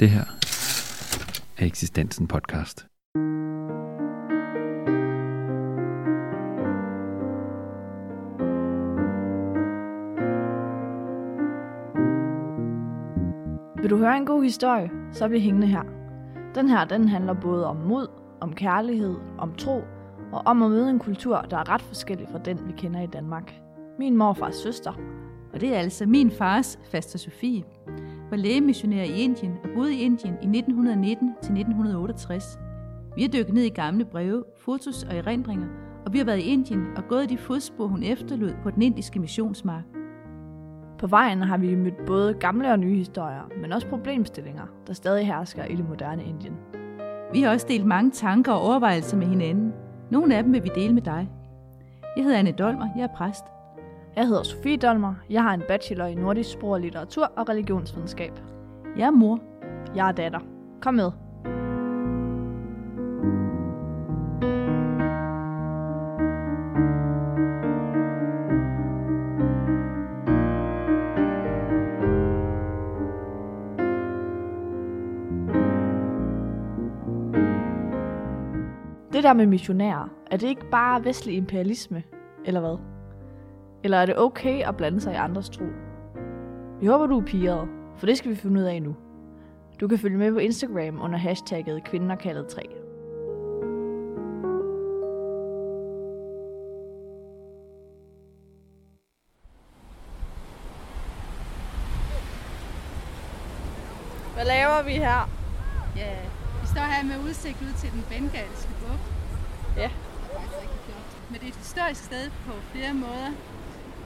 Det her er Eksistensen podcast. Vil du høre en god historie, så bliv hængende her. Den her, den handler både om mod, om kærlighed, om tro og om at møde en kultur, der er ret forskellig fra den, vi kender i Danmark. Min morfars søster. Og det er altså min fars, faster Sofie, var lægemissionær i Indien og boede i Indien i 1919 til 1968. Vi har dykket ned i gamle breve, fotos og erindringer, og vi har været i Indien og gået de fodspor, hun efterlod på den indiske missionsmark. På vejen har vi mødt både gamle og nye historier, men også problemstillinger, der stadig hersker i det moderne Indien. Vi har også delt mange tanker og overvejelser med hinanden. Nogle af dem vil vi dele med dig. Jeg hedder Anne Dolmer, jeg er præst. Jeg hedder Sofie Dolmer. Jeg har en bachelor i nordisk sprog og litteratur og religionsvidenskab. Jeg er mor. Jeg er datter. Kom med. Det der med missionærer, er det ikke bare vestlig imperialisme, eller hvad? Eller er det okay at blande sig i andres tro? Vi håber, du er piret, for det skal vi finde ud af nu. Du kan følge med på Instagram under hashtagget kvinder kaldet 3. Hvad laver vi her? Ja, vi står her med udsigt ud til den bengalske bugt. Ja. Men det er et historisk sted på flere måder.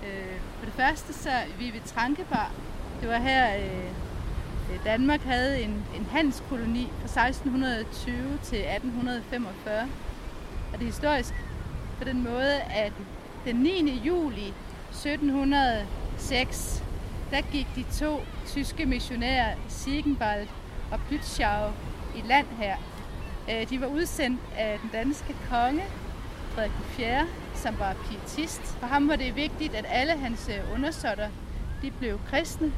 Øh, for det første så vi ved Trankebar. Det var her, øh, Danmark havde en, en handelskoloni fra 1620 til 1845. Og det er historisk på den måde, at den 9. juli 1706, der gik de to tyske missionærer, Siegenwald og Plütschau, i land her. Øh, de var udsendt af den danske konge, Frederik 4., som var pietist. For ham var det vigtigt, at alle hans øh, undersåtter de blev kristne,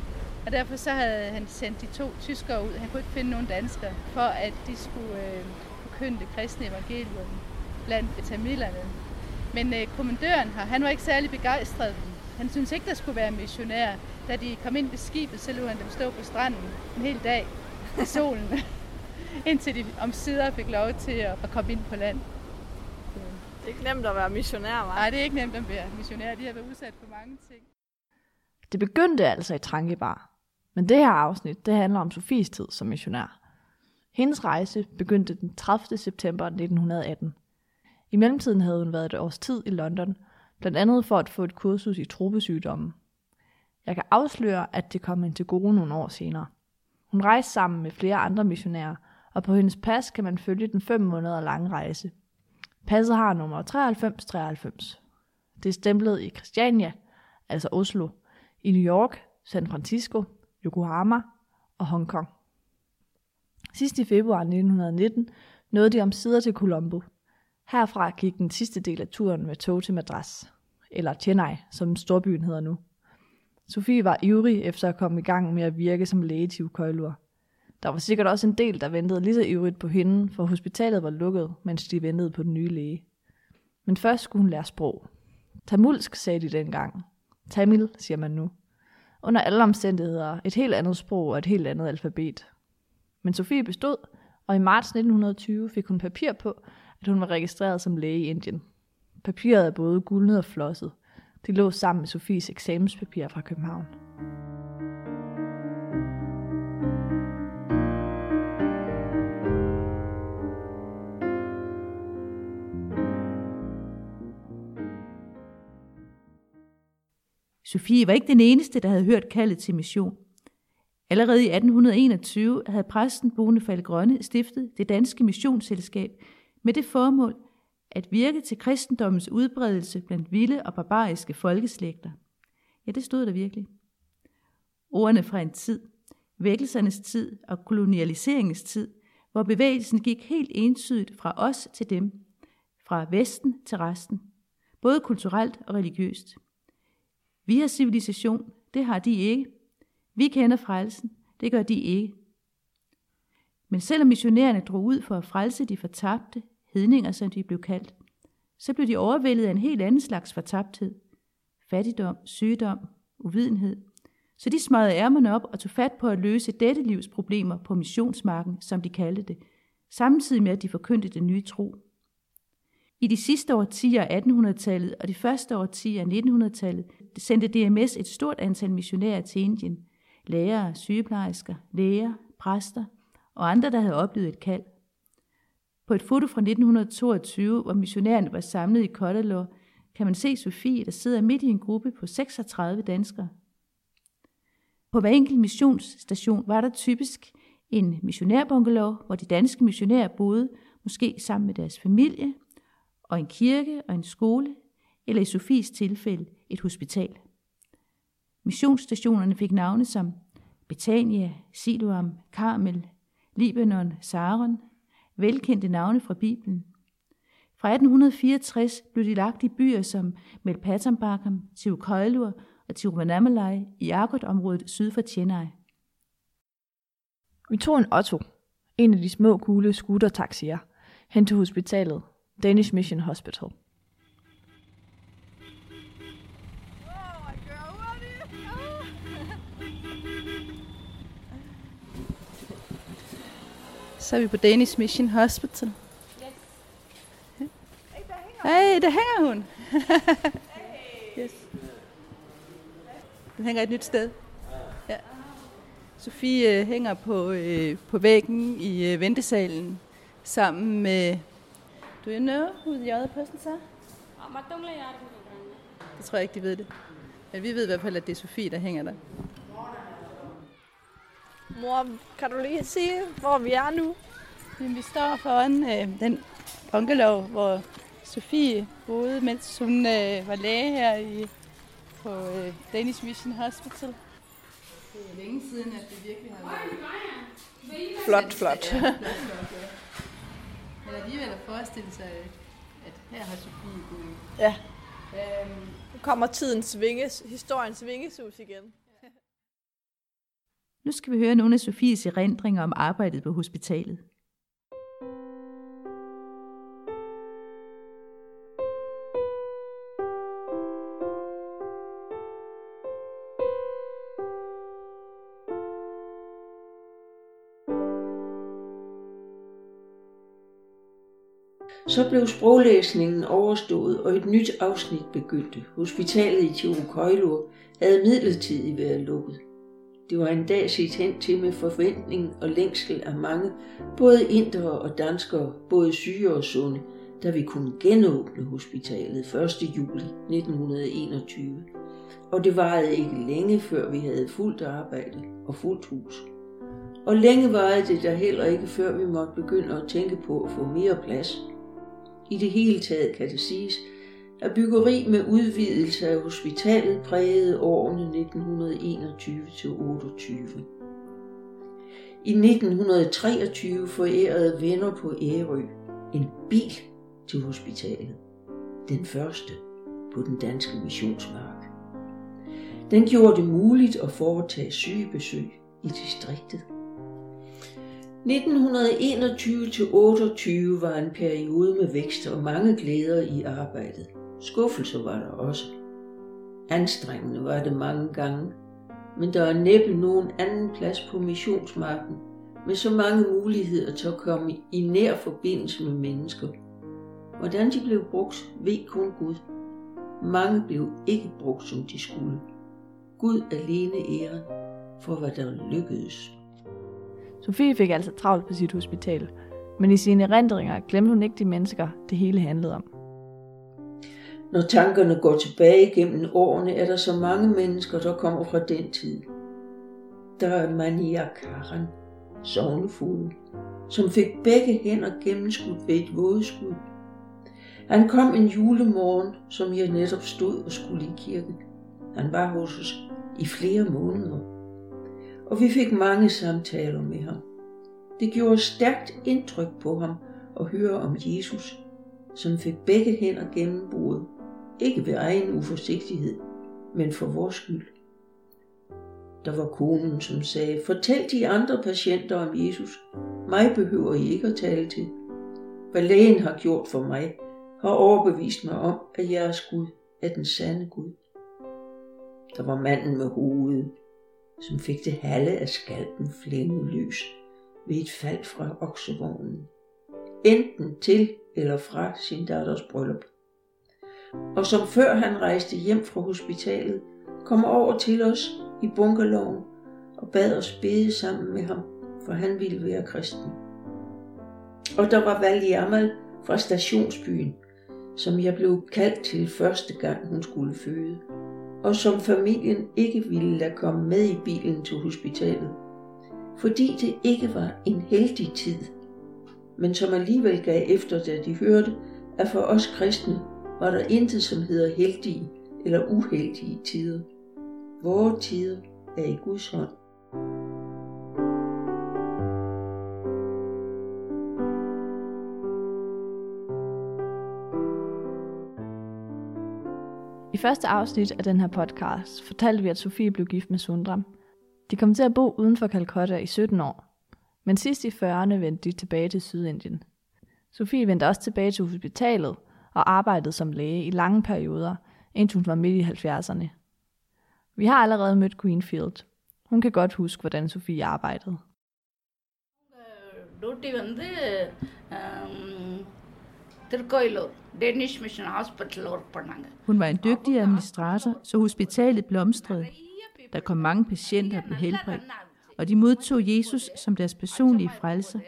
og derfor så havde han sendt de to tyskere ud. Han kunne ikke finde nogen danskere, for at de skulle øh, forkynde det kristne evangelium blandt tamilerne. Men øh, kommandøren her, han var ikke særlig begejstret. Han syntes ikke, der skulle være missionærer. Da de kom ind på skibet, så lod han dem stå på stranden en hel dag i solen, indtil de om sider fik lov til at komme ind på land. Det er ikke nemt at være missionær, hva'? Nej, det er ikke nemt at være missionær. De har været udsat for mange ting. Det begyndte altså i Trankebar. Men det her afsnit, det handler om Sofies tid som missionær. Hendes rejse begyndte den 30. september 1918. I mellemtiden havde hun været et års tid i London, blandt andet for at få et kursus i tropesygdomme. Jeg kan afsløre, at det kom hende til gode nogle år senere. Hun rejste sammen med flere andre missionærer, og på hendes pas kan man følge den fem måneder lange rejse. Passet har nummer 9393. Det er stemplet i Christiania, altså Oslo, i New York, San Francisco, Yokohama og Hongkong. Sidst i februar 1919 nåede de om sider til Colombo. Herfra gik den sidste del af turen med tog til Madras, eller Chennai, som storbyen hedder nu. Sofie var ivrig efter at komme i gang med at virke som læge til Ukøjlur. Der var sikkert også en del, der ventede lige så ivrigt på hende, for hospitalet var lukket, mens de ventede på den nye læge. Men først skulle hun lære sprog. Tamulsk sagde de dengang. Tamil, siger man nu. Under alle omstændigheder et helt andet sprog og et helt andet alfabet. Men Sofie bestod, og i marts 1920 fik hun papir på, at hun var registreret som læge i Indien. Papiret er både guldnet og flosset. Det lå sammen med Sofies eksamenspapir fra København. Sofie var ikke den eneste, der havde hørt kaldet til mission. Allerede i 1821 havde præsten Bonefald Grønne stiftet det danske missionsselskab med det formål at virke til kristendommens udbredelse blandt vilde og barbariske folkeslægter. Ja, det stod der virkelig. Ordene fra en tid, vækkelsernes tid og kolonialiseringens tid, hvor bevægelsen gik helt entydigt fra os til dem, fra Vesten til resten, både kulturelt og religiøst. Vi har civilisation, det har de ikke. Vi kender frelsen, det gør de ikke. Men selvom missionærerne drog ud for at frelse de fortabte, hedninger som de blev kaldt, så blev de overvældet af en helt anden slags fortabthed. Fattigdom, sygdom, uvidenhed. Så de smadrede ærmerne op og tog fat på at løse dette livs problemer på missionsmarken, som de kaldte det, samtidig med at de forkyndte den nye tro. I de sidste årtier af 1800-tallet og de første årtier af 1900-tallet sendte DMS et stort antal missionærer til Indien. Lærere, sygeplejersker, læger, præster og andre, der havde oplevet et kald. På et foto fra 1922, hvor missionærerne var samlet i Kottalor, kan man se Sofie, der sidder midt i en gruppe på 36 danskere. På hver enkelt missionsstation var der typisk en missionærbungalow, hvor de danske missionærer boede, måske sammen med deres familie, og en kirke og en skole, eller i Sofies tilfælde et hospital. Missionsstationerne fik navne som Betania, Siloam, Karmel, Libanon, Saron, velkendte navne fra Bibelen. Fra 1864 blev de lagt i byer som Melpatambakam, Tiukoilur og Tiruvannamalai i Argot-området syd for Chennai. Vi tog en Otto, en af de små gule scootertaxier, hen til hospitalet, Danish Mission Hospital. Så er vi på Danish Mission Hospital. Hey, der hænger hun. yes. Den hænger et nyt sted. Ja. Sofie øh, hænger på, øh, på væggen i øh, ventesalen sammen med... Do you know who the other persons are? Det tror jeg ikke, de ved det. Men vi ved i hvert fald, at det er Sofie, der hænger der. Mor, kan du lige sige, hvor vi er nu? Men vi står foran øh, den bungalow, hvor Sofie boede, mens hun øh, var læge her i, på øh, Danish Mission Hospital. Det er længe siden, at det virkelig har været Flot, flot. Ja, flot, flot, ja. Men alligevel at forestille sig, at her har Sofie boet. Ja, Øhm, nu kommer tidens vinges, historiens vingesus igen. Nu skal vi høre nogle af Sofies erindringer om arbejdet på hospitalet. Så blev sproglæsningen overstået, og et nyt afsnit begyndte. Hospitalet i Tirukoilur havde midlertidigt været lukket. Det var en dag set hen til med forventning og længsel af mange, både indere og danskere, både syge og sunde, da vi kunne genåbne hospitalet 1. juli 1921. Og det varede ikke længe, før vi havde fuldt arbejde og fuldt hus. Og længe varede det der heller ikke, før vi måtte begynde at tænke på at få mere plads. I det hele taget kan det siges, at byggeri med udvidelse af hospitalet prægede årene 1921-28. I 1923 forærede venner på Ærø en bil til hospitalet. Den første på den danske missionsmark. Den gjorde det muligt at foretage sygebesøg i distriktet. 1921-28 var en periode med vækst og mange glæder i arbejdet. Skuffelser var der også. Anstrengende var det mange gange, men der er næppe nogen anden plads på missionsmarken med så mange muligheder til at komme i nær forbindelse med mennesker. Hvordan de blev brugt, ved kun Gud. Mange blev ikke brugt, som de skulle. Gud alene æren for, hvad der lykkedes. Sofie fik altså travlt på sit hospital, men i sine erindringer glemte hun ikke de mennesker, det hele handlede om. Når tankerne går tilbage gennem årene, er der så mange mennesker, der kommer fra den tid. Der er Mania Karan, sovnefuglen, som fik begge hænder gennemskudt ved et vådeskud. Han kom en julemorgen, som jeg netop stod og skulle i kirke. Han var hos os i flere måneder, og vi fik mange samtaler med ham. Det gjorde stærkt indtryk på ham at høre om Jesus, som fik begge hænder gennembrudet, ikke ved egen uforsigtighed, men for vores skyld. Der var konen, som sagde, fortæl de andre patienter om Jesus. Mig behøver I ikke at tale til. Hvad lægen har gjort for mig, har overbevist mig om, at jeres Gud er den sande Gud. Der var manden med hovedet, som fik det halve af skalpen flænge lys ved et fald fra oksevognen. Enten til eller fra sin datters bryllup. Og som før han rejste hjem fra hospitalet, kom over til os i bunkerloven og bad os bede sammen med ham, for han ville være kristen. Og der var Valjamal fra stationsbyen, som jeg blev kaldt til første gang hun skulle føde, og som familien ikke ville lade komme med i bilen til hospitalet, fordi det ikke var en heldig tid, men som alligevel gav efter, da de hørte, at for os kristne var der intet, som hedder heldige eller uheldige tider. Vore tider er i Guds hånd. I første afsnit af den her podcast fortalte vi, at Sofie blev gift med Sundram. De kom til at bo uden for Calcutta i 17 år, men sidst i 40'erne vendte de tilbage til Sydindien. Sofie vendte også tilbage til hospitalet og arbejdede som læge i lange perioder, indtil hun var midt i 70'erne. Vi har allerede mødt Greenfield. Hun kan godt huske, hvordan Sofie arbejdede. Uh, Tirukoilur Danish mission ஹாஸ்பிட்டலில் ஒர்க் பண்ணாங்க Hun var en dygtig administrator, så hospitalet blomstrede. Der kom mange patienter og blev helbredt, og de modtog Jesus som deres personlige frelser.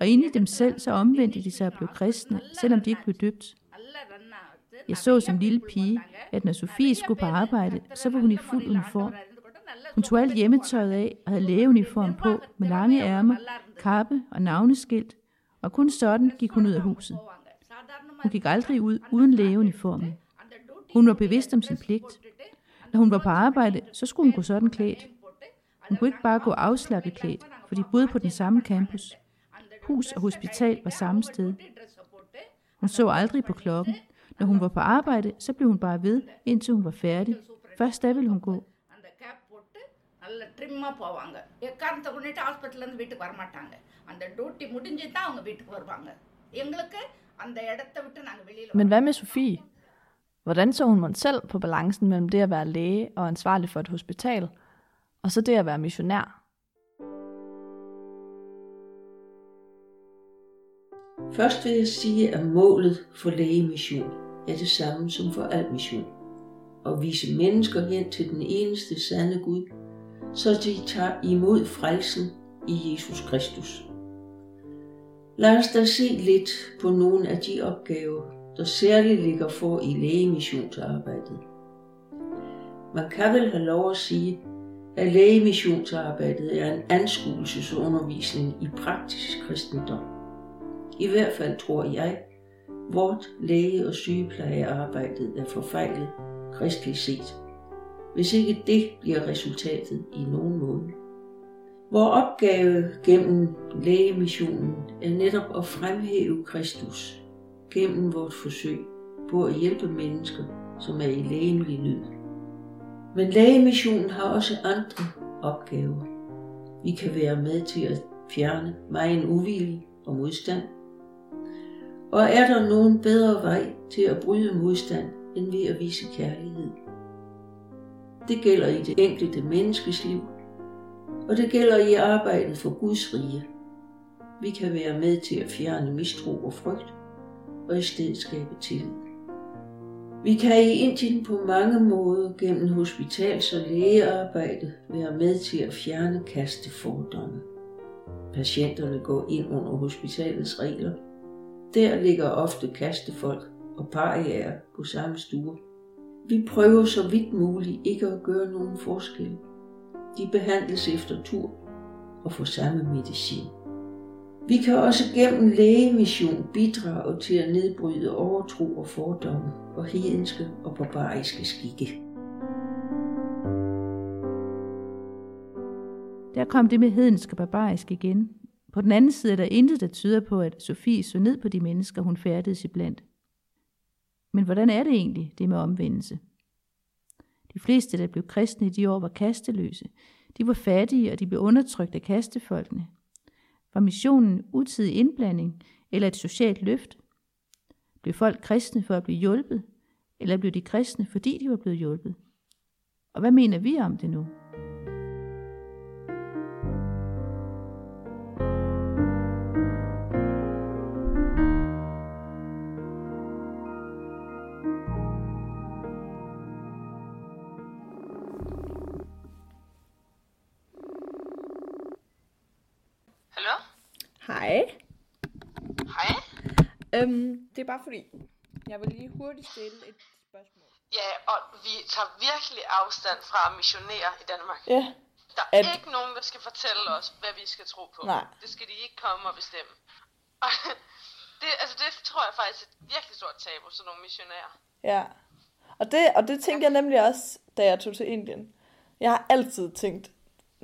Og inde i dem selv, så omvendte de sig og blev kristne, selvom de ikke blev døbt. Jeg så som lille pige, at når Sofie skulle på arbejde, så var hun i fuld uniform. Hun tog alt hjemmetøjet af og havde lægeuniform på med lange ærmer, kappe og navneskilt, og kun sådan gik hun ud af huset. Hun gik aldrig ud uden lægeuniformen. Hun var bevidst om sin pligt. Når hun var på arbejde, så skulle hun gå sådan klædt. Hun kunne ikke bare gå afslappet klædt, for de boede på den samme campus. Hus og hospital var samme sted. Hun så aldrig på klokken. Når hun var på arbejde, så blev hun bare ved, indtil hun var færdig. Først da ville hun gå. அந்த கேப் போட்டு நல்ல ட்ரிம்மாக போவாங்க எக்காரணத்தை கொண்டுட்டு ஹாஸ்பிட்டல்லேருந்து வீட்டுக்கு வரமாட்டாங்க அந்த டியூட்டி முடிஞ்சு தான் அவங்க வீட்டுக்கு வருவாங்க எங்களுக்கு அந்த இடத்த விட்டு நாங்கள் வெளியில் Men hvad med Sofie? Hvordan så hun mon selv på balancen mellem det at være læge og ansvarlig for et hospital, og så det at være missionær? Først vil jeg sige, at målet for lægemission er det samme som for al mission. At vise mennesker hen til den eneste sande Gud, så de tager imod frelsen i Jesus Kristus. Lad os da se lidt på nogle af de opgaver, der særligt ligger for i lægemissionsarbejdet. Man kan vel have lov at sige, at lægemissionsarbejdet er en anskuelsesundervisning i praktisk kristendom. I hvert fald tror jeg, vort læge- og sygeplejearbejdet er forfejlet kristeligt set. Hvis ikke det bliver resultatet i nogen måde. Vor opgave gennem lægemissionen er netop at fremhæve Kristus gennem vort forsøg på at hjælpe mennesker, som er i lægemlig nød. Men lægemissionen har også andre opgaver. Vi kan være med til at fjerne meget uvilje og modstand. Og er der nogen bedre vej til at bryde modstand, end ved at vise kærlighed? Det gælder i det enkelte menneskes liv, og det gælder i arbejdet for Guds rige. Vi kan være med til at fjerne mistro og frygt, og i stedet skabe tillid. Vi kan i Indien på mange måder gennem hospitals- og lægearbejde være med til at fjerne kastefordomme. Patienterne går ind under hospitalets regler. Der ligger ofte kastefolk og pariaer på samme stue. Vi prøver så vidt muligt ikke at gøre nogen forskel. De behandles efter tur og får samme medicin. Vi kan også gennem lægemission bidrage til at nedbryde overtro og fordomme og hedenske og barbariske skikke. Der kom det med hedensk og barbarisk igen. På den anden side er der intet, der tyder på, at Sofie så ned på de mennesker, hun færdedes iblandt. Men hvordan er det egentlig, det med omvendelse? De fleste, der blev kristne i de år, var kasteløse. De var fattige, og de blev undertrykt af kastefolkene. Var missionen utidig indblanding eller et socialt løft? Blev folk kristne for at blive hjulpet, eller blev de kristne, fordi de var blevet hjulpet? Og hvad mener vi om det nu? Hej. Hej? Øhm, det er bare fordi, jeg vil lige hurtigt stille et spørgsmål. Ja, og vi tager virkelig afstand fra at missionere i Danmark. Ja. Der er At- ikke nogen, der skal fortælle os, hvad vi skal tro på. Nej. Det skal de ikke komme og bestemme. Og det, altså det tror jeg faktisk er et virkelig stort tabu, sådan nogle missionærer. Ja. Og det, og det tænkte jeg nemlig også, da jeg tog til Indien. Jeg har altid tænkt,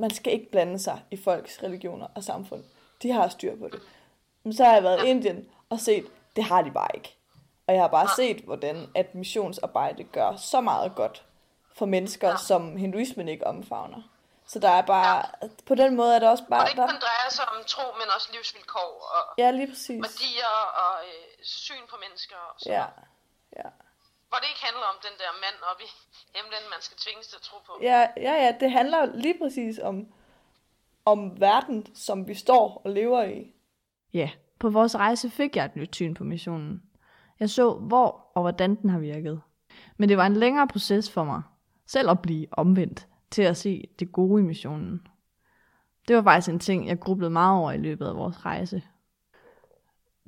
man skal ikke blande sig i folks religioner og samfund. De har styr på det. Men så har jeg været i Indien og set, det har de bare ikke. Og jeg har bare set, hvordan at missionsarbejde gør så meget godt for mennesker, som hinduismen ikke omfavner. Så der er bare, på den måde er der også Og bare, det ikke der, kun drejer sig om tro, men også livsvilkår og ja lige præcis. værdier og øh, syn på mennesker. Og sådan Ja, ja. Hvor det ikke handler om den der mand oppe i himlen, man skal tvinges til at tro på. Ja, ja, ja, det handler lige præcis om, om verden, som vi står og lever i. Ja, på vores rejse fik jeg et nyt syn på missionen. Jeg så, hvor og hvordan den har virket. Men det var en længere proces for mig, selv at blive omvendt til at se det gode i missionen. Det var faktisk en ting, jeg grublede meget over i løbet af vores rejse.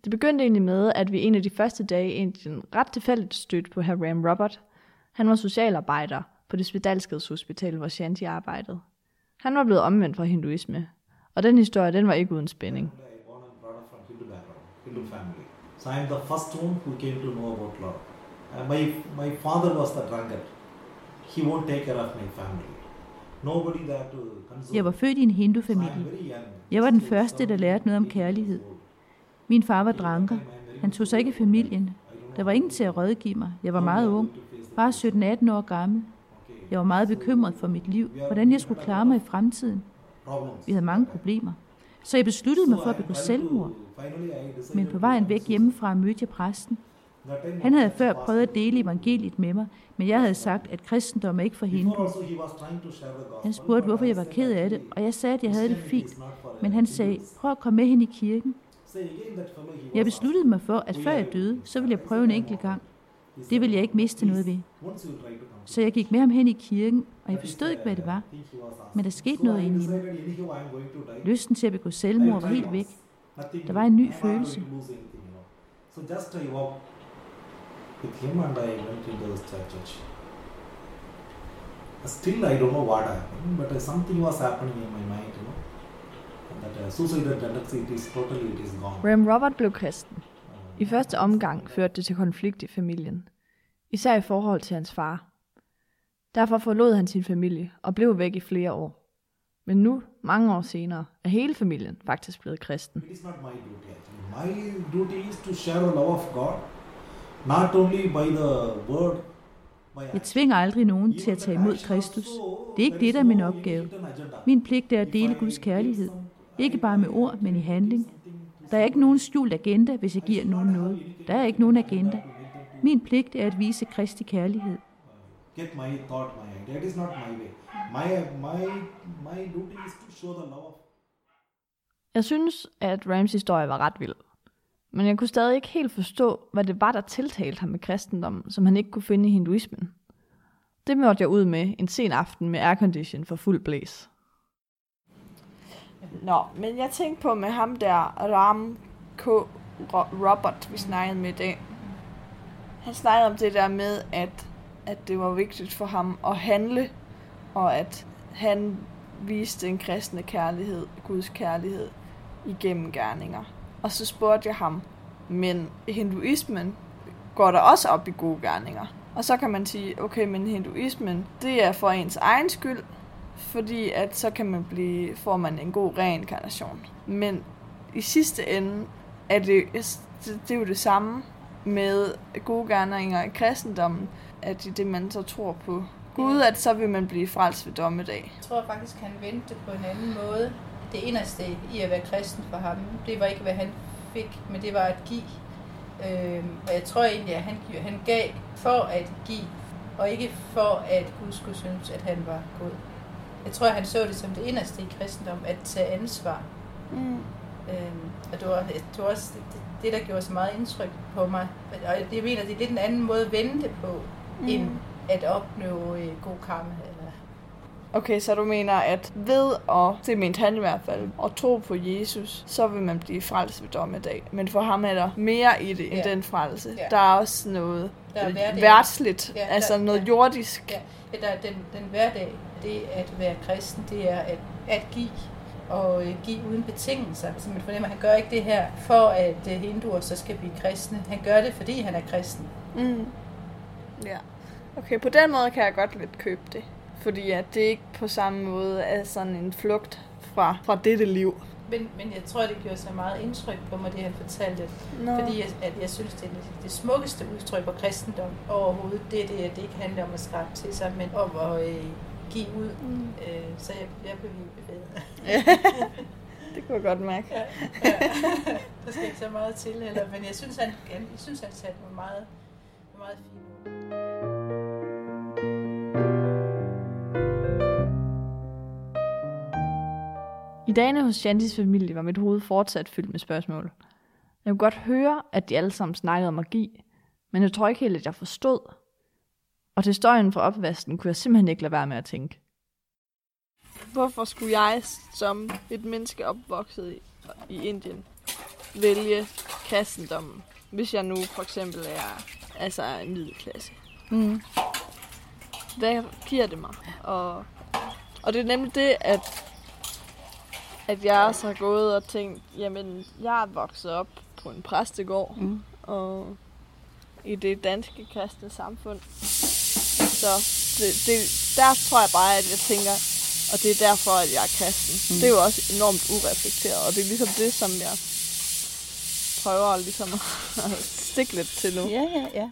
Det begyndte egentlig med, at vi en af de første dage endte Indien ret tilfældigt stødte på hr. Ram Robert. Han var socialarbejder på det Spedalskedshospital, hvor Shanti arbejdede. Han var blevet omvendt fra hinduisme, og den historie, den var ikke uden spænding. I. So I am the first one who came to know about Lord. Uh, my my father was the drunkard. He won't take care of my family. Nobody there to console. Jeg var født i en I hindufamilie. Jeg var den første, der lærte noget om kærlighed. Min far var dranker. Han tog sig ikke af familien. Der var ingen til at rådgive mig. Jeg var meget ung. Bare 17-18 år gammel. Jeg var meget bekymret for mit liv. Hvordan jeg skulle klare mig i fremtiden. Vi havde mange problemer. Så jeg besluttede mig for at begå selvmord. Men på vejen væk hjemmefra mødte jeg præsten. Han havde før prøvet at dele evangeliet med mig, men jeg havde sagt, at kristendom er ikke for hende. Han spurgte, hvorfor jeg var ked af det, og jeg sagde, at jeg havde det fint. Men han sagde, prøv at komme med hen i kirken. Jeg besluttede mig for, at før jeg døde, så ville jeg prøve en enkelt gang. Det ville jeg ikke miste noget ved. Så jeg gik med ham hen i kirken, og jeg forstod ikke, hvad det var. Men der skete noget inde i mig. Lysten til at begå selvmord var helt væk. Der var en ny følelse. So just I walked with him and I went into the church. Still I don't know what happened, but something was happening in my mind, you know. That uh, suicidal tendency, it is totally, it is gone. Ram Robert blev kristen. I første omgang førte det til konflikt i familien. Især i forhold til hans far. Derfor forlod han sin familie og blev væk i flere år. Men nu, mange år senere, er hele familien faktisk blevet kristen. It is not my duty actually. My duty is to share the love of God, not only by the word, by Jeg tvinger aldrig nogen til at tage imod Kristus. Det er ikke det, der er min opgave. Min pligt er at dele Guds kærlighed. Ikke bare med ord, men i handling. Der er ikke nogen skjult agenda, hvis jeg giver nogen noget. Der er ikke nogen agenda. Min pligt er at vise Kristi kærlighed. get my thought, my idea. It is not my way. My my my duty is to show the love of Jeg synes, at Rams historie var ret vild. Men jeg kunne stadig ikke helt forstå, hvad det var, der tiltalte ham med kristendommen, som han ikke kunne finde i hinduismen. Det måtte jeg ud med en sen aften med aircondition for fuld blæs. Nå, men jeg tænkte på med ham der, Ram K. Robert, vi snakkede med i dag. Han snakkede om det der med, at, at det var vigtigt for ham at handle, og at han viste en kristne kærlighed, Guds kærlighed, igennem gerninger. Og så spurgte jeg ham, men hinduismen går der også op i gode gerninger. Og så kan man sige, okay, men hinduismen, det er for ens egen skyld, fordi at så kan man blive, får man en god reinkarnation. Men i sidste ende er det, det, er jo det samme med gode gerninger i kristendommen, at i det man så tror på Gud, at så vil man blive frelst ved dommedag. Jeg tror faktisk, han vendte på en anden måde. det inderste i at være kristen for ham, det var ikke, hvad han fik, men det var at give. Øh, og jeg tror egentlig, at han, han gav for at give, og ikke for at Gud skulle synes, at han var god. Jeg tror, han så det som det inderste i kristendom, at tage ansvar. Mm. Øhm, og det var, det var også det, det, der gjorde så meget indtryk på mig. Og jeg mener, det er lidt en anden måde at vende det på, mm. end at opnå øh, god karma. Eller... Okay, så du mener, at ved at, det mente han i hvert fald, at tro på Jesus, så vil man blive frelst ved dommedag. Men for ham er der mere i det, end Ja. den frelse. Ja. Der er også noget Der er hverdag. værtsligt, Ja, altså noget ja. jordisk. Ja, ja der er den, den hverdag, det at være kristen, det er at, at give og øh, give uden betingelser. Altså man fornemmer, at han gør ikke det her for, at øh, hinduer så skal blive kristne. Han gør det, fordi han er kristen. Mm. Ja. Okay, på den måde kan jeg godt lidt købe det. Fordi at det ikke på samme måde er sådan en flugt fra, fra dette liv. Men, men jeg tror, det gjorde så meget indtryk på mig, det han fortalte. Nå. Fordi jeg, at jeg synes, det er det, det smukkeste udtryk for kristendom overhovedet. Det er det, at det ikke handler om at skrabe til sig, men om at øh, give ud. Mm. Øh, så jeg, jeg blev helt bevæget. det kunne jeg godt mærke. Ja, ja. Der skal ikke så meget til heller, men jeg synes, han, jeg synes, han satte mig meget, meget fint ud. I dagene hos Shantis familie var mit hoved fortsat fyldt med spørgsmål. Jeg kunne godt høre, at de alle sammen snakkede om magi, men jeg tror ikke helt, at jeg forstod. Og til støjen fra opvasken kunne jeg simpelthen ikke lade være med at tænke. Hvorfor skulle jeg som et menneske opvokset i, i Indien vælge kristendommen, hvis jeg nu for eksempel er altså er en middelklasse? Mm. Hvad giver det mig? Og, og det er nemlig det, at, at jeg også har gået og tænkt, jamen, jeg er vokset op på en præstegård, Mm. og i det danske kristne samfund. Så det, det, der tror jeg bare, at jeg tænker, og det er derfor, at jeg er kristen. Mm. Det er jo også enormt ureflekteret, og det er ligesom det, som jeg prøver ligesom at stikke lidt til nu. Ja, ja, ja.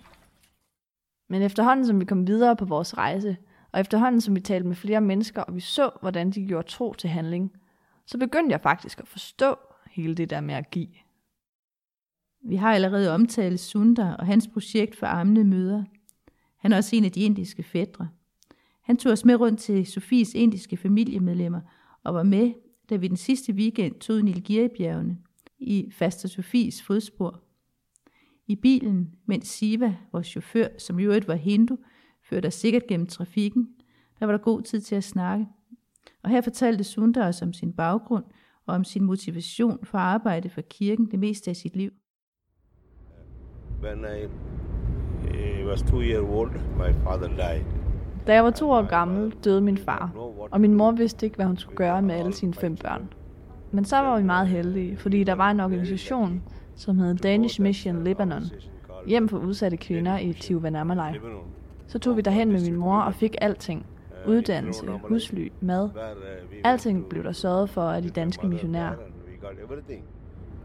Men efterhånden, som vi kom videre på vores rejse, og efterhånden, som vi talte med flere mennesker, og vi så, hvordan de gjorde tro til handling, så begyndte jeg faktisk at forstå hele det der med at give. Vi har allerede omtalt Sundar og hans projekt for armende møder. Han er også en af de indiske fædre. Han tog os med rundt til Sofies indiske familiemedlemmer og var med, da vi den sidste weekend tog Nilgiri-bjergene i Faster Sofies fodspor. I bilen, mens Siva, vores chauffør, som i øvrigt var hindu, førte os sikkert gennem trafikken, der var der god tid til at snakke. Og her fortalte Sundar os om sin baggrund og om sin motivation for at arbejde for kirken det meste af sit liv. When I øh, eh, was two years old, my father died. Da jeg var to år gammel, døde min far, og min mor vidste ikke, hvad hun skulle gøre med alle sine fem børn. Men så var vi meget heldige, fordi der var en organisation, som hed Danish Mission Lebanon, hjem for udsatte kvinder i Tiruvannamalai. Så tog vi derhen med min mor og fik alting. Uddannelse, husly, mad. Alting blev der sørget for af de danske missionærer.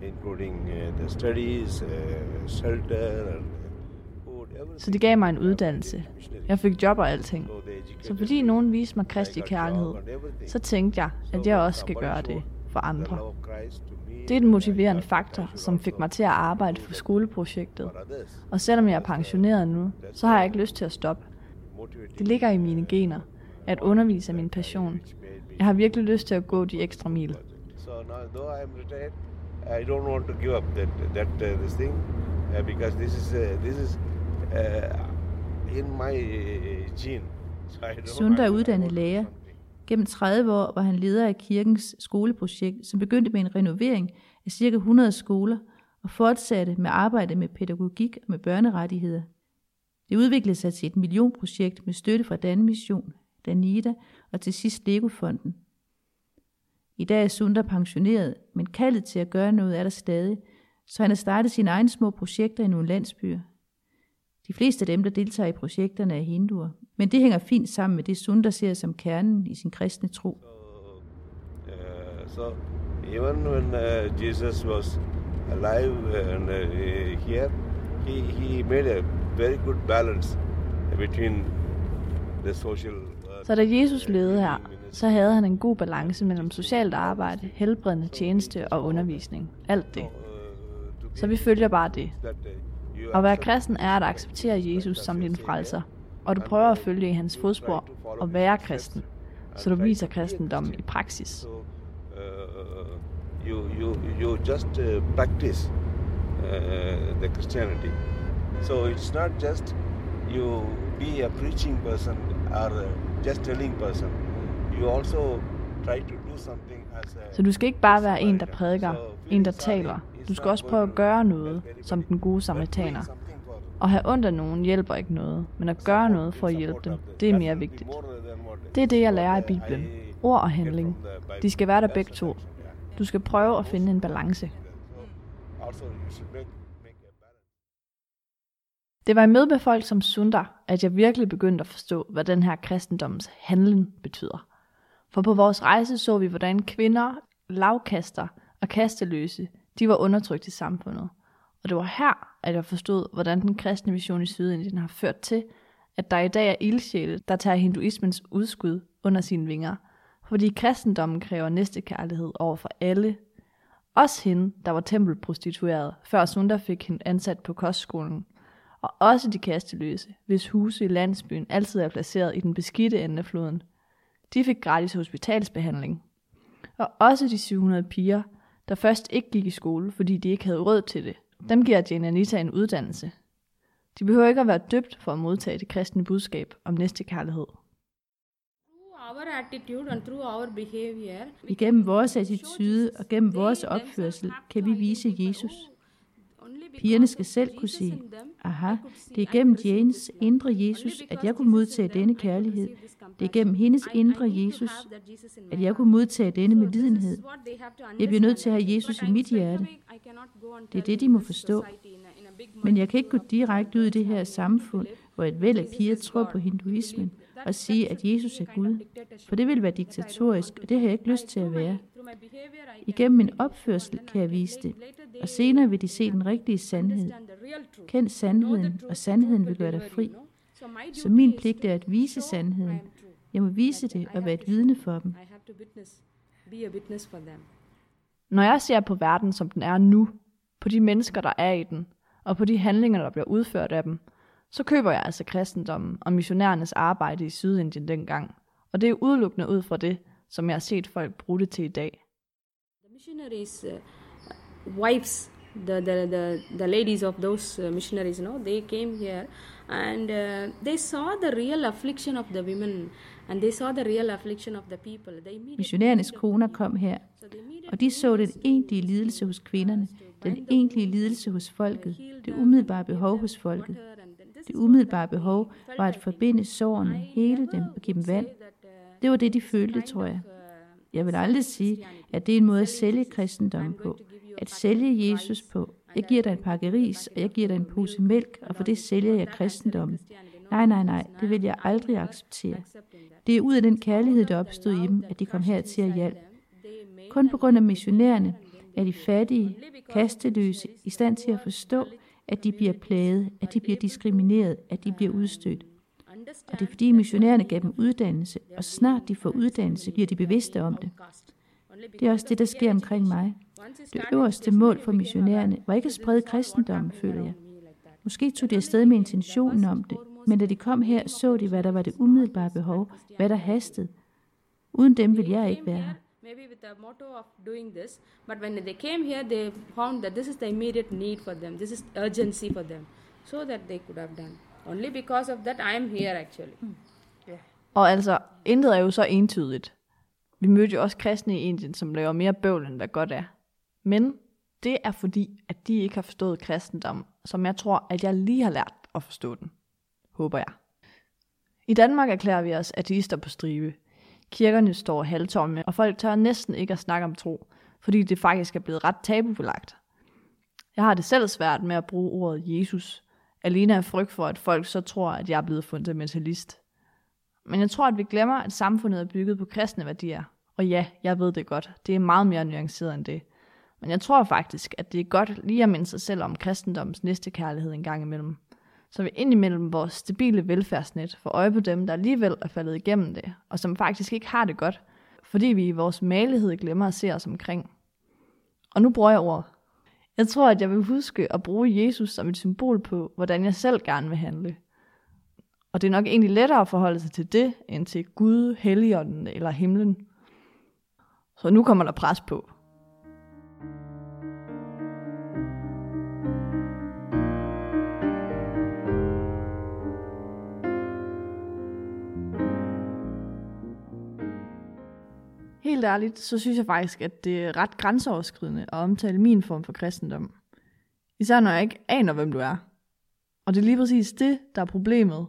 Including uh, the studies, uh, shelter. Så de gav mig en uddannelse. Jeg fik job og alting. Så fordi nogen viste mig Kristi kærlighed, så tænkte jeg, at jeg også skal gøre det for andre. Det er den motiverende faktor, som fik mig til at arbejde for skoleprojektet. Og selvom jeg er pensioneret nu, så har jeg ikke lyst til at stoppe. Det ligger i mine gener. At undervise er min passion. Jeg har virkelig lyst til at gå de ekstra mil. So now, though I am retired, I don't want to give up that that uh, this thing uh, because this is uh, this is uh, in my gene. So Sundar er uddannet lærer. Gennem 30 år var han leder af kirkens skoleprojekt, som begyndte med en renovering af ca. 100 skoler og fortsatte med arbejde med pædagogik og med børnerettigheder. Det udviklede sig til et millionprojekt med støtte fra Danmission, Danida og til sidst Legofonden. I dag er Sundar pensioneret, men kaldet til at gøre noget er der stadig, så han har startet sine egne små projekter i nogle landsbyer. De fleste af dem, der deltager i projekterne, er hinduer, men det hænger fint sammen med det, Sundar ser som kernen i sin kristne tro. Uh, so even when uh, Jesus was alive and uh, here, he, he made a very good balance between the social. Uh, Så da Jesus levede her, så havde han en god balance mellem socialt arbejde, helbredende tjeneste og undervisning. Alt det. Så vi følger bare det. At være kristen er at acceptere Jesus som din frelser, og du prøver at følge i hans fodspor og være kristen, så du viser kristendommen i praksis. you, you, you just uh, practice uh, the Christianity. So it's not just you be a preaching person or uh, just telling person. You also try to do something as a Så du skal ikke bare være en, der prædiker, en, der taler. Du skal også prøve at gøre noget, som den gode samaritaner. At have ondt af nogen hjælper ikke noget, men at gøre noget for at hjælpe dem, det er mere vigtigt. Det er det, jeg lærer i Bibelen. Ord og handling. De skal være der begge to. Du skal prøve at finde en balance. balance. Det var i møde med folk som Sundar, at jeg virkelig begyndte at forstå, hvad den her kristendommens handling betyder. For på vores rejse så vi, hvordan kvinder, lavkaster og kasteløse, de var undertrykt i samfundet. Og det var her, at jeg forstod, hvordan den kristne mission i Sydindien har ført til, at der i dag er ildsjæle, der tager hinduismens udskud under sine vinger. Fordi kristendommen kræver næstekærlighed over for alle. Også hende, der var tempelprostitueret, før Sunda fik hende ansat på kostskolen. Og også de kasteløse, hvis huse i landsbyen altid er placeret i den beskidte ende af floden. De fik gratis hospitalsbehandling. Og også de 700 piger, der først ikke gik i skole, fordi de ikke havde råd til det. Dem giver Jane Anita en uddannelse. De behøver ikke at være døbt for at modtage det kristne budskab om our behavior, Igennem vores attitude og gennem vores opførsel kan vi vise Jesus. Pigerne skal selv kunne sige, aha, det er gennem Janes indre Jesus, at jeg kunne modtage denne kærlighed. Det er gennem hendes indre Jesus, at jeg kunne modtage denne medlidenhed. Jeg bliver nødt til at have Jesus i mit hjerte. Det er det, de må forstå. Men jeg kan ikke gå direkte ud i det her samfund, hvor et væld af piger tror på hinduismen, og sige, at Jesus er Gud. For det vil være diktatorisk, og det har jeg ikke lyst til at være. Igennem min opførsel kan jeg vise det, og senere vil de se den rigtige sandhed. Kend sandheden, og sandheden vil gøre dig fri. Så min pligt er at vise sandheden. Jeg må vise det og være et vidne for dem. Når jeg ser på verden, som den er nu, på de mennesker, der er i den, og på de handlinger, der bliver udført af dem, så køber jeg altså kristendommen og missionærernes arbejde i Sydindien dengang. Og det er udelukkende ud fra det, som jeg har set folk bruge det til i dag. The missionaries' uh, wives, the, the, the, the ladies of those uh, missionaries, you know, they came here and uh, they saw the real affliction of the women and they saw the real affliction of the people. They Missionærernes koner kom her, og de så den egentlige lidelse hos kvinderne, den egentlige lidelse hos folket, det umiddelbare behov hos folket. Det umiddelbare behov var at forbinde sårene, hele dem og give dem vand. Det var det, de følte, tror jeg. Jeg vil aldrig sige, at det er en måde at sælge kristendommen på. At sælge Jesus på. Jeg giver dig en pakke ris, og jeg giver dig en pose mælk, og for det sælger jeg kristendommen. Nej, nej, nej, det vil jeg aldrig acceptere. Det er ud af den kærlighed, der opstod i dem, at de kom her til at hjælpe. Kun på grund af missionærerne er de fattige, kasteløse, i stand til at forstå, at de bliver plaget, at de bliver diskrimineret, at de bliver udstødt. Og det er fordi missionærerne gav dem uddannelse, og snart de får uddannelse, bliver de bevidste om det. Det er også det, der sker omkring mig. Det øverste mål for missionærerne var ikke at sprede kristendommen, føler jeg. Måske tog de afsted med intentionen om det, men da de kom her, så de, hvad der var det umiddelbare behov, hvad der hastede. Uden dem vil jeg ikke være her maybe with the motto of doing this, but when they came here, they found that this is the immediate need for them. This is urgency for them, so that they could have done. Only because of that, I am here actually. Og altså, intet er jo så entydigt. Vi mødte jo også kristne i Indien, som laver mere bøvl, end hvad godt er. Men det er fordi, at de ikke har forstået kristendom, som jeg tror, at jeg lige har lært at forstå den. Håber jeg. I Danmark erklærer vi os ateister på stribe. Kirkerne står halvtomme, og folk tør næsten ikke at snakke om tro, fordi det faktisk er blevet ret tabubelagt. Jeg har det selv svært med at bruge ordet Jesus, alene af frygt for, at folk så tror, at jeg er blevet fundamentalist. Men jeg tror, at vi glemmer, at samfundet er bygget på kristne værdier. Og ja, jeg ved det godt. Det er meget mere nuanceret end det. Men jeg tror faktisk, at det er godt lige at minde sig selv om kristendommens næste kærlighed en gang imellem så vi indimellem vores stabile velfærdsnet får øje på dem, der alligevel er faldet igennem det, og som faktisk ikke har det godt, fordi vi i vores malighed glemmer at se os omkring. Og nu bruger jeg ord. Jeg tror, at jeg vil huske at bruge Jesus som et symbol på, hvordan jeg selv gerne vil handle. Og det er nok egentlig lettere at forholde sig til det, end til Gud, Helligånden eller himlen. Så nu kommer der pres på. Helt ærligt, så synes jeg faktisk, at det er ret grænseoverskridende at omtale min form for kristendom. Især når jeg ikke aner, hvem du er. Og det er lige præcis det, der er problemet.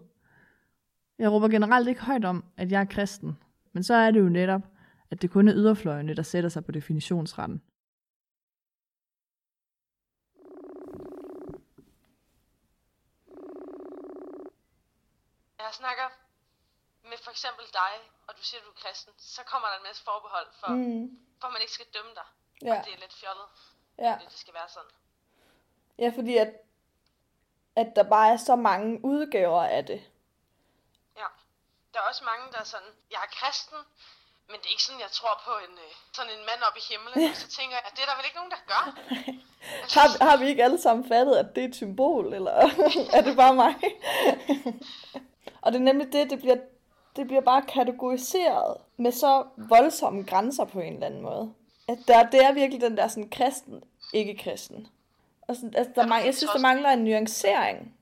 Jeg råber generelt ikke højt om, at jeg er kristen. Men så er det jo netop, at det kun er yderfløjene, der sætter sig på definitionsretten. Jeg snakker med for eksempel dig, og du siger, at du er kristen, så kommer der en masse forbehold for, Mm. for at man ikke skal dømme dig. Ja. Og det er lidt fjollet, Ja. at det skal være sådan. Ja, fordi at, at der bare er så mange udgaver af det. Ja. Der er også mange, der er sådan, jeg er kristen, men det er ikke sådan, jeg tror på en, øh, sådan en mand op i himlen. Og så tænker jeg, det er der vel ikke nogen, der gør. Har, har vi ikke alle sammen fattet, at det er et symbol, eller er det bare mig? og det er nemlig det, det bliver, det bliver bare kategoriseret med så voldsomme grænser på en eller anden måde. At der, det er virkelig den der sådan kristen, ikke kristen. Og sådan, altså, der mangler, jeg synes, der mangler en nuancering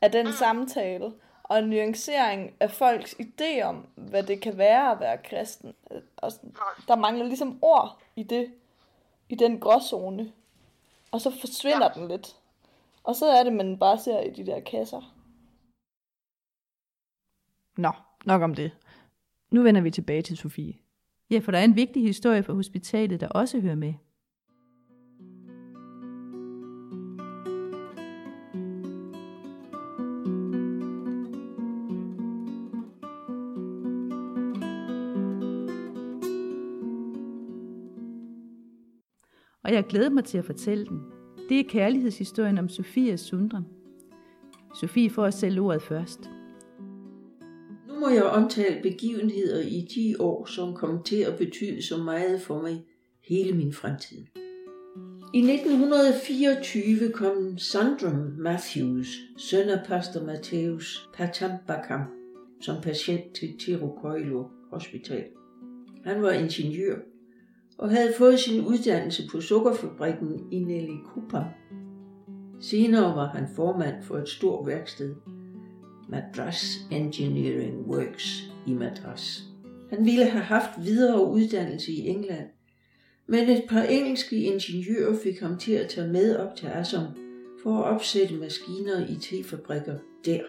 af den samtale, og en nuancering af folks idé om, hvad det kan være at være kristen. Og sådan, der mangler ligesom ord i det, i den gråzone. Og så forsvinder ja. den lidt. Og så er det, man bare ser i de der kasser. Nå, nok om det. Nu vender vi tilbage til Sofie. Ja, for der er en vigtig historie fra hospitalet, der også hører med. Og jeg glæder mig til at fortælle den. Det er kærlighedshistorien om Sofie og Sundram. Sofie får selv ordet først. Nu må jeg omtale begivenheder i de år, som kom til at betyde så meget for mig hele min fremtid. I 1924 kom Sandrum Matthews, søn af pastor Matthäus Patambakam, som patient til Tirukoilo Hospital. Han var ingeniør og havde fået sin uddannelse på sukkerfabrikken i Nelly Kupang. Senere var han formand for et stort værksted, Madras Engineering Works i Madras. Han ville have haft videre uddannelse i England, men et par engelske ingeniører fik ham til at tage med op til Assam for at opsætte maskiner i tefabrikker der.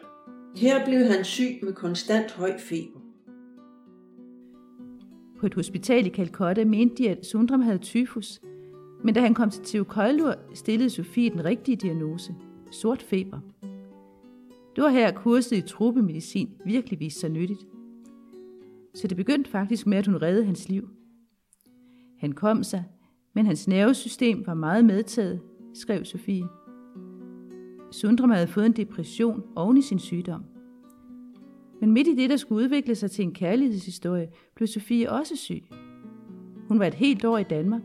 Her blev han syg med konstant høj feber. På et hospital i Calcutta mente de, at Sundram havde tyfus, men da han kom til Teokoilur, stillede Sofie den rigtige diagnose. Sort feber. Det var her kurset i truppemedicin virkelig viste sig nyttigt. Så det begyndte faktisk med, at hun reddede hans liv. Han kom sig, men hans nervesystem var meget medtaget, skrev Sofie. Sundram havde fået en depression oven i sin sygdom. Men midt i det, der skulle udvikle sig til en kærlighedshistorie, blev Sofie også syg. Hun var et helt år i Danmark.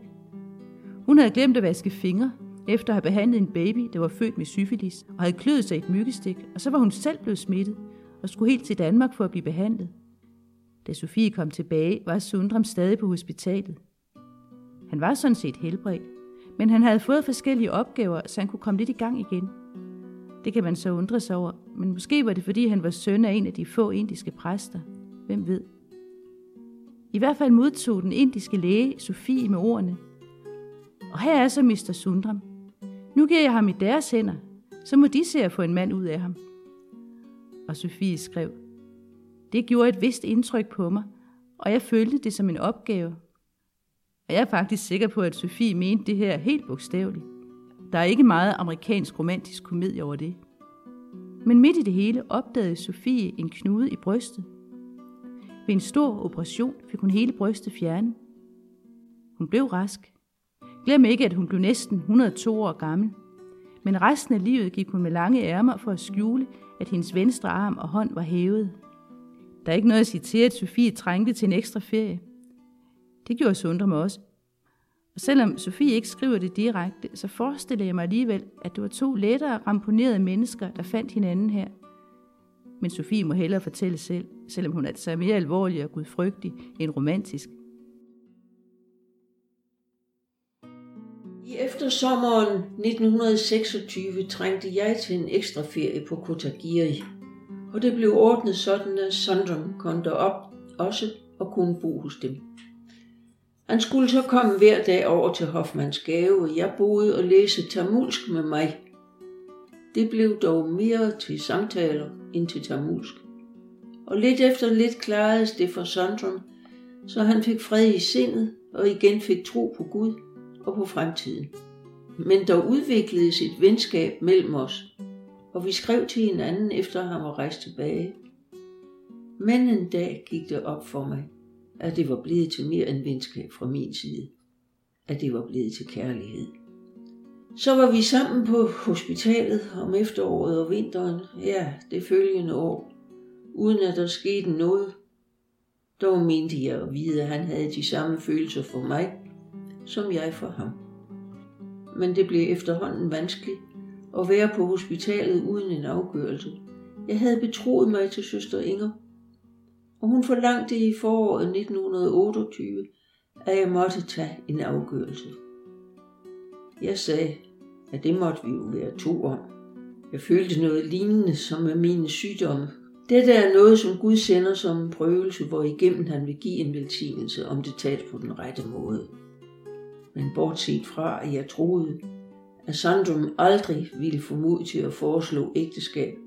Hun havde glemt at vaske fingre, efter at have behandlet en baby, der var født med syfilis, og havde kløet sig et myggestik, og så var hun selv blevet smittet, og skulle helt til Danmark for at blive behandlet. Da Sofie kom tilbage, var Sundram stadig på hospitalet. Han var sådan set helbredt, men han havde fået forskellige opgaver, så han kunne komme lidt i gang igen. Det kan man så undre sig over, men måske var det fordi han var søn af en af de få indiske præster. Hvem ved? I hvert fald modtog den indiske læge Sofie med ordene. Og her er så Mr. Sundram. Nu giver jeg ham i deres hænder, så må de se at få en mand ud af ham. Og Sofie skrev, det gjorde et vist indtryk på mig, og jeg følte det som en opgave. Og jeg er faktisk sikker på, at Sofie mente det her helt bogstaveligt. Der er ikke meget amerikansk romantisk komedie over det. Men midt i det hele opdagede Sofie en knude i brystet. Ved en stor operation fik hun hele brystet fjernet. Hun blev rask. Glem ikke, at hun blev næsten 102 år gammel. Men resten af livet gik hun med lange ærmer for at skjule, at hendes venstre arm og hånd var hævet. Der er ikke noget at sige til, at Sofie trængte til en ekstra ferie. Det gjorde Sundre mig også. Og selvom Sofie ikke skriver det direkte, så forestiller jeg mig alligevel, at det var to lettere ramponerede mennesker, der fandt hinanden her. Men Sofie må hellere fortælle selv, selvom hun altså er mere alvorlig og gudfrygtig end romantisk. I eftersommeren 1926 trængte jeg til en ekstra ferie på Kotagiri, og det blev ordnet sådan, at Sondrum kom derop også og kunne bo hos dem. Han skulle så komme hver dag over til Hoffmanns gave, og jeg boede og læste tamulsk med mig. Det blev dog mere til samtaler end til tamulsk. Og lidt efter lidt klaredes det for Sondrum, så han fik fred i sindet og igen fik tro på Gud og på fremtiden. Men der udvikledes et venskab mellem os, og vi skrev til hinanden efter han var rejst tilbage. Men en dag gik det op for mig, at det var blevet til mere end venskab fra min side. At det var blevet til kærlighed. Så var vi sammen på hospitalet om efteråret og vinteren, ja, det følgende år, uden at der skete noget. Dog mente jeg at vide, at han havde de samme følelser for mig, som jeg for ham. Men det blev efterhånden vanskeligt at være på hospitalet uden en afgørelse. Jeg havde betroet mig til søster Inger, og hun forlangte i foråret 1928, at jeg måtte tage en afgørelse. Jeg sagde, at det måtte vi jo være to om. Jeg følte noget lignende som med mine sygdomme. Dette er noget, som Gud sender som en prøvelse, hvor igennem han vil give en velsignelse, om det tages på den rette måde. Men bortset fra, at jeg troede, at Sandrum aldrig ville få mod til at foreslå ægteskab,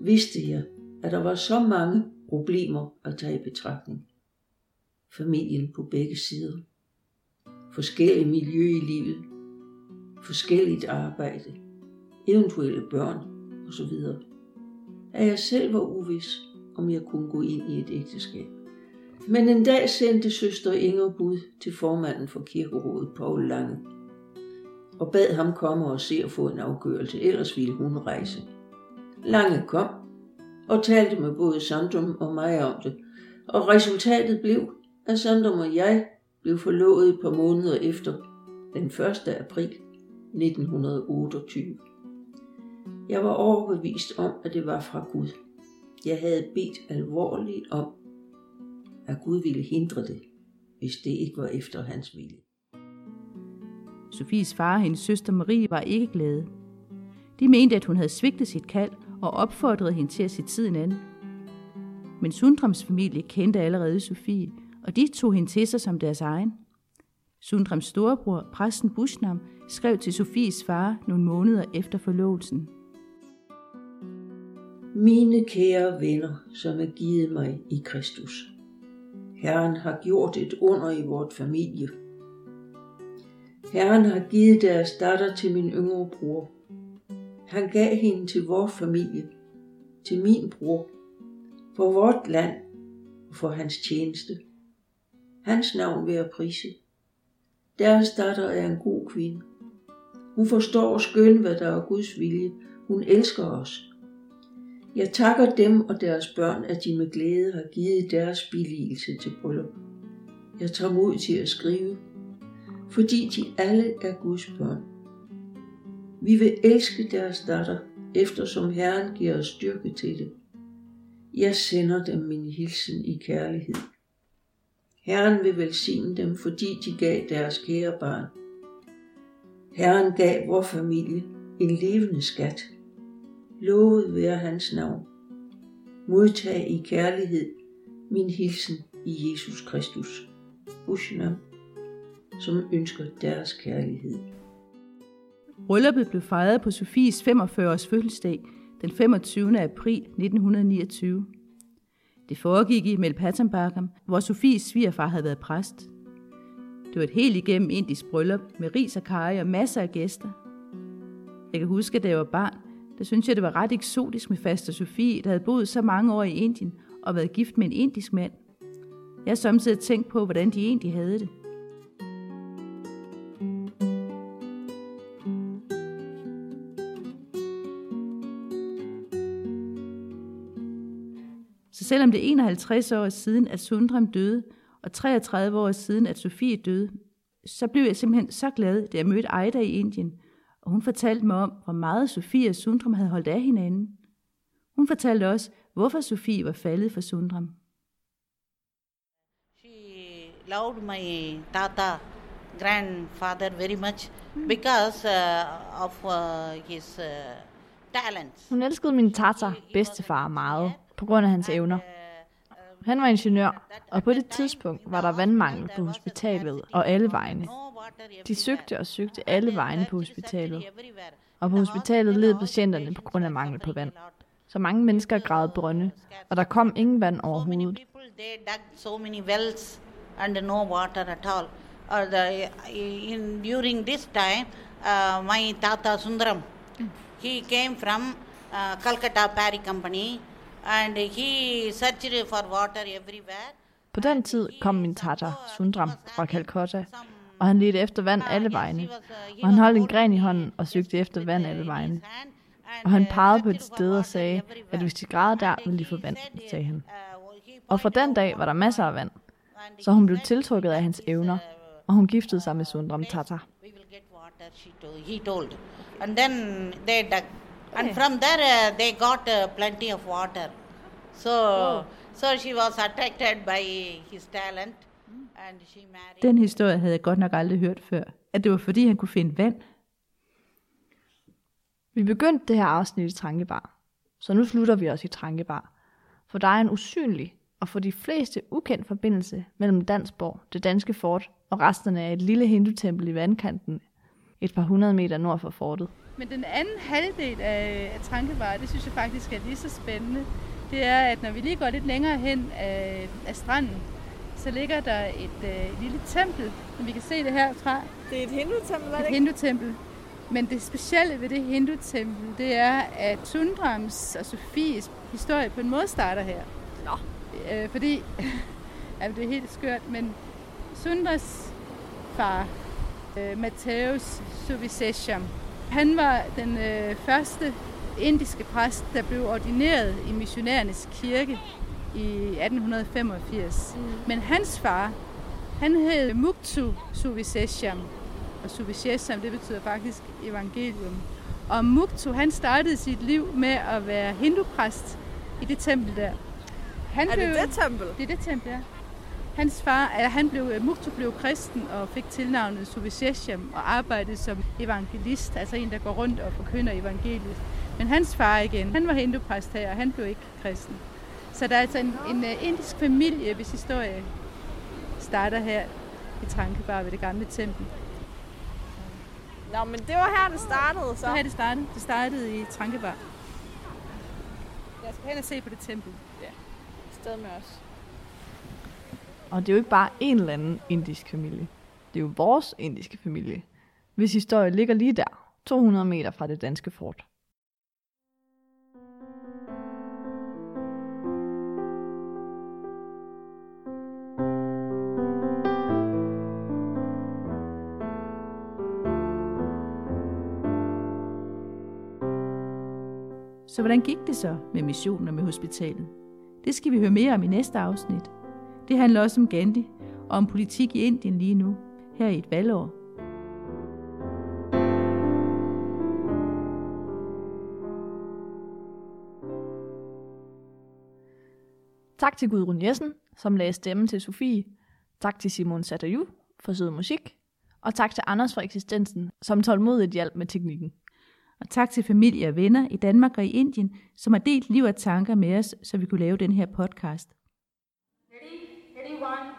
vidste jeg, at der var så mange problemer at tage i betragtning. Familien på begge sider. Forskellige miljø i livet. Forskelligt arbejde. Eventuelle børn osv. At jeg selv var uvis, om jeg kunne gå ind i et ægteskab. Men en dag sendte søster Inger bud til formanden for kirkerådet, Paul Lange, og bad ham komme og se og få en afgørelse, ellers ville hun rejse. Lange kom og talte med både Sandrum og mig om det, og resultatet blev, at Sandrum og jeg blev forlovet et par måneder efter, den 1. april 1928. Jeg var overbevist om, at det var fra Gud. Jeg havde bedt alvorligt om, at Gud ville hindre det, hvis det ikke var efter hans vilje. Sofies far og hendes søster Marie var ikke glade. De mente, at hun havde svigtet sit kald og opfordrede hende til at se tiden an. Men Sundrams familie kendte allerede Sofie, og de tog hende til sig som deres egen. Sundrams storebror, præsten Bushnam, skrev til Sofies far nogle måneder efter forlovelsen. Mine kære venner, som er givet mig i Kristus. Herren har gjort et under i vort familie. Herren har givet deres datter til min yngre bror. Han gav hende til vor familie, til min bror, for vort land og for hans tjeneste. Hans navn vil jeg prise. Deres datter er en god kvinde. Hun forstår og skøn, hvad der er Guds vilje. Hun elsker os. Jeg takker dem og deres børn, at de med glæde har givet deres billigelse til bryllup. Jeg tager mod til at skrive, fordi de alle er Guds børn. Vi vil elske deres datter, eftersom Herren giver os styrke til det. Jeg sender dem min hilsen i kærlighed. Herren vil velsigne dem, fordi de gav deres kære barn. Herren gav vor familie en levende skat. Lovet være hans navn. Modtag i kærlighed min hilsen i Jesus Kristus. Bushnam, som ønsker deres kærlighed. Brylluppet blev fejret på Sofies 45 års fødselsdag den 25. april 1929. Det foregik i Melpattenbakkam, hvor Sofies svigerfar havde været præst. Det var et helt igennem indisk bryllup med ris og karry og masser af gæster. Jeg kan huske, da jeg var barn, der synes jeg, det var ret eksotisk med faster Sofie, der havde boet så mange år i Indien og været gift med en indisk mand. Jeg har samtidig tænkt på, hvordan de egentlig havde det. Så selvom det er 51 år siden, at Sundram døde, og 33 år siden, at Sofie døde, så blev jeg simpelthen så glad, da jeg mødte Ida i Indien – og hun fortalte mig om, hvor meget Sofie og Sundram havde holdt af hinanden. Hun fortalte også, hvorfor Sofie var faldet for Sundram. She loved my tata, grandfather very much because uh, of uh, his uh, talents. Hun elskede min tata, bedstefar, meget, på grund af hans evner. Han var ingeniør, og på det tidspunkt var der vandmangel på hospitalet og alle vegne. De søgte og søgte alle vegne på hospitalet. Og på hospitalet led patienterne på grund af mangel på vand. Så mange mennesker gravede brønde, og der kom ingen vand overhovedet. And no water at all. Uh, the, in, during this time, uh, my tata Sundaram, he came from uh, Calcutta Perry Company and he searched for water everywhere. På den tid kom min tata, Sundram, fra Calcutta, og han ledte efter vand alle vegne. Og han holdt en gren i hånden og søgte efter vand alle vegne. Og han pegede på et sted og sagde, at hvis de græder der, ville de få vand, sagde han. Og fra den dag var der masser af vand, så hun blev tiltrukket af hans evner, og hun giftede sig med Sundram Tata. And then they dug. And from there uh, they got uh, plenty of water. So, so she was attracted by his talent. Den historie havde jeg godt nok aldrig hørt før, at det var fordi han kunne finde vand. Vi begyndte det her afsnit i Trankebar, så nu slutter vi også i Trankebar. For der er en usynlig og for de fleste ukendt forbindelse mellem Dansborg, det danske fort, og resterne af et lille hindutempel i vandkanten, et par hundrede meter nord for fortet. Men den anden halvdel af, af Trankebar, det synes jeg faktisk er lige så spændende. Det er, at når vi lige går lidt længere hen af, af stranden, så ligger der et, øh, lille tempel, som vi kan se det herfra. Det er et hindutempel, er det Et ikke? hindutempel. Men det specielle ved det hindutempel, det er, at Sundrams og Sofies historie på en måde starter her. Nå. Øh, fordi, jamen det er helt skørt, men Sundras far, øh, Matthäus Suvisesham, han var den øh, første indiske præst, der blev ordineret i missionærernes kirke i 1885. Mm. Men hans far, han hed Muktu Suvisesham, og Suvisesham, det betyder faktisk evangelium. Og Muktu, han startede sit liv med at være hindupræst i det tempel der. Han Er det det tempel? Det er det tempel, ja. Hans far, eller han blev, Muktu blev kristen og fik tilnavnet Suvisesham og arbejdede som evangelist, altså en, der går rundt og forkynder evangeliet. Men hans far igen, han var hindupræst her, og han blev ikke kristen. Så der er altså en, en uh, indisk familie, hvis historie starter her i Trankebar ved det gamle tempel. Nå, men det var her, det startede, så. Så her det startede. Det startede i Trankebar. Jeg skal hen og se på det tempel. Ja. Sted med os. Og det er jo ikke bare en eller anden indisk familie. Det er jo vores indiske familie, hvis historie ligger lige der, 200 meter fra det danske fort. Så hvordan gik det så med missionen og med hospitalet? Det skal vi høre mere om i næste afsnit. Det handler også om Gandhi og om politik i Indien lige nu, her i et valgår. Tak til Gudrun Jessen, som lagde stemme til Sofie. Tak til Simon Satayu for sød musik. Og tak til Anders for eksistensen, som tålmodigt hjalp med teknikken. Og tak til familie og venner i Danmark og i Indien, som har delt liv og tanker med os, så vi kunne lave den her podcast. Ready? Ready, one,